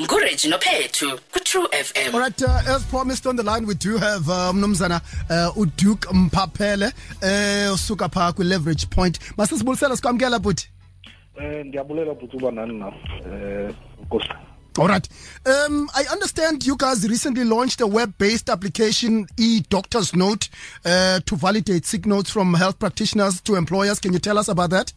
nguReggie Nophethu ku-True FM All right, uh, as promised on the line, we do have uh, Mnumzana uh, uDuke Mpaphele uh, usuka pha kwi-leverage point. Masisibulisela sikwamkela buthi. Eh ndiyabulela bhuti uba nani na. Eh Nkosi. All right. Um, I understand you guys recently launched a web-based application, e-Doctor's Note, uh, to validate sick notes from health practitioners to employers. Can you tell us about that?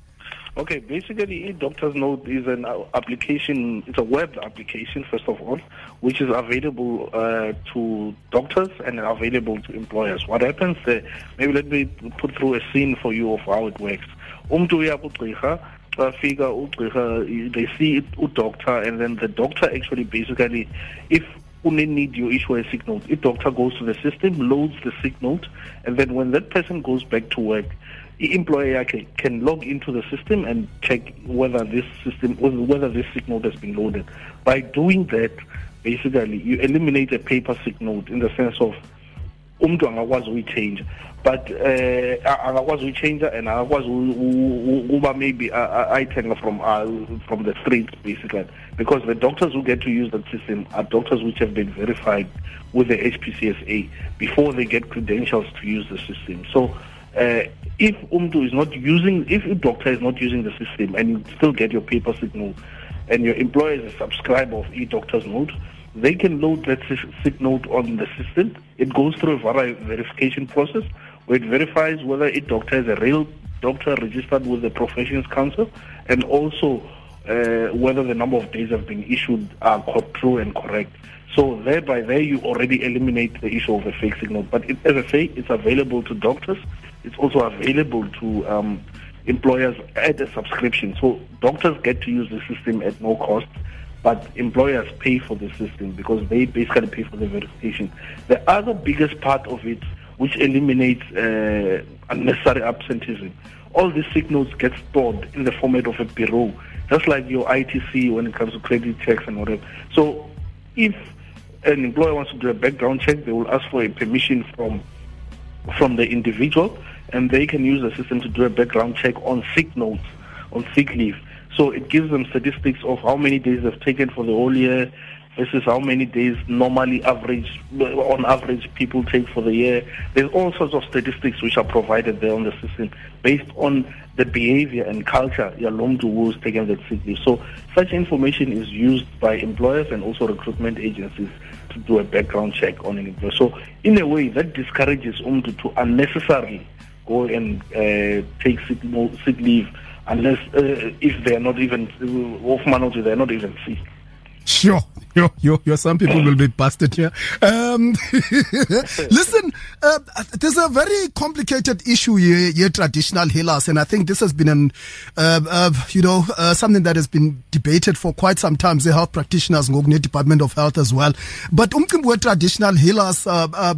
Okay, basically, e-Doctor's Note is an uh, application, it's a web application, first of all, which is available uh, to doctors and available to employers. What happens there, maybe let me put through a scene for you of how it works. Umntu uya kugqirha, xa fika ugqirha, they see a doctor, and then the doctor actually basically, if need you issue a note, if doctor goes to the system, loads the note, and then when that person goes back to work, the employer can, can log into the system and check whether this system whether this note has been loaded. By doing that, basically you eliminate a paper note in the sense of umuntu angakwazi uyichange but eh angakwazi uyichange and angakwazi ukuba maybe ayithenga from uh, from the street basically. Because the doctors who get to use that system are doctors which have been verified with the HPCSA before they get credentials to use the system. So uh, if umdu is not using, if a doctor is not using the system and you still get your paper sick note and your employer is a subscriber of e-doctor's note, they can load that sick note on the system. It goes through a verification process where it verifies whether a doctor is a real doctor registered with the Professions Council and also uh, whether the number of days have been issued are true and correct. So thereby there you already eliminate the issue of a fake sick note. But it, as I say, it's available to doctors. It's also available to um, employers at a subscription. So doctors get to use the system at no cost, but employers pay for the system because they basically pay for the verification. The other biggest part of it, which eliminates uh, unnecessary absenteeism, all these sick notes get stored in the format of a bureau, just like your ITC when it comes to credit checks and whatever. So if an employer wants to do a background check, they will ask for a permission from from the individual, and they can use the system to do a background check on sick notes, on sick leave. So it gives them statistics of how many days they've taken for the whole year, versus how many days normally average, on average, people take for the year. There's all sorts of statistics which are provided there on the system based on the behavior and culture Your yalomdu who's taken that sick leave. So such information is used by employers and also recruitment agencies to do a background check on an employer. So in a way, that discourages umdu to unnecessarily go and uh, take sick, sick leave unless uh, if they are not even uh, off manage, they are not even sick. Sure. Yo, yo, yo, some people will be busted here. Um, listen, uh, there's a very complicated issue here, here, traditional healers, and I think this has been an, uh, uh, you know, uh, something that has been debated for quite some time. The health practitioners, Ngogne Department of Health as well. But umkimwe traditional healers uh, uh,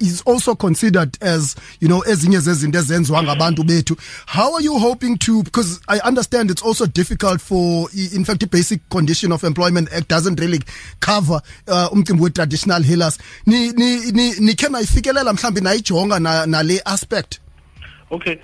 is also considered as, you know, bethu. How are you hoping to, because I understand it's also difficult for, in fact, the basic condition of employment act doesn't really cover uh, umcimbi we traditional healers ni ni ni nikhe nayifikelela mhlambi nayijonga nale aspect okay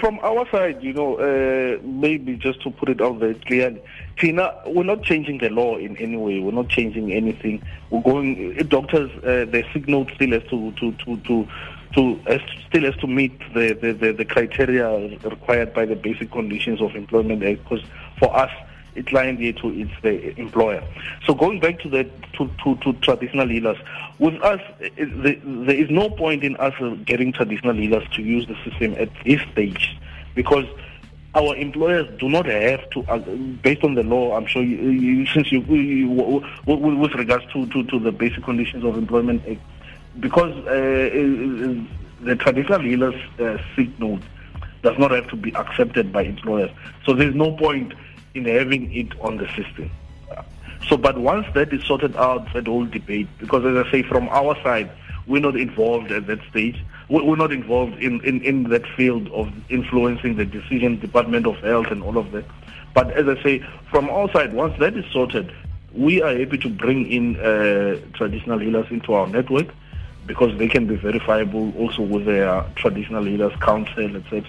from our side you know uh, maybe just to put it out there clearly Tina, we're not changing the law in any way. We're not changing anything. We're going. Doctors, uh, the sick note still has to to to to to still has to meet the, the, the, the criteria required by the basic conditions of employment because for us client yethu is the employer. So going back to the to, to, to traditional healers, with us, there is no point in us getting traditional healers to use the system at this stage because our employers do not have to, uh, based on the law, I'm sure, you, you, since you, you, with regards to, to, to the basic conditions of employment act, because uh, uh the traditional healers uh, does not have to be accepted by employers. So there's no point in having it on the system. So, but once that is sorted out, that whole debate, because as I say, from our side, we're not involved at that stage. We're not involved in, in, in that field of influencing the decision, Department of Health and all of that. But as I say, from our side, once that is sorted, we are happy to bring in uh, traditional healers into our network because they can be verifiable also with their traditional healers council, etc.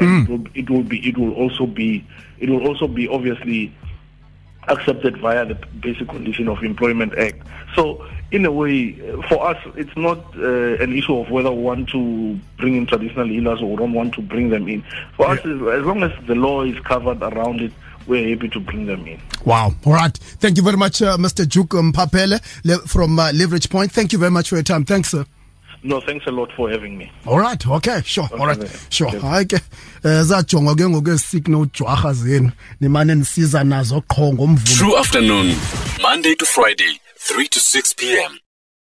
Mm. It, will, it will be it will also be it will also be obviously accepted via the Basic Condition of Employment Act. So, in a way, for us, it's not uh, an issue of whether we want to bring in traditional healers or don't want to bring them in. For yeah. us, as long as the law is covered around it, we're happy to bring them in. Wow. All right. Thank you very much, uh, Mr. Duke Mphaphele from uh, Leverage Point. Thank you very much for your time. Thanks, sir. No, thanks a lot for having me. All right. Okay. Sure. Okay, All right. Sure. Hayi ke eh zajonga ke ngokesik no jwaha zenu nimane nisiza nazo qho ngomvulo. True afternoon Monday to Friday 3 to 6 p.m.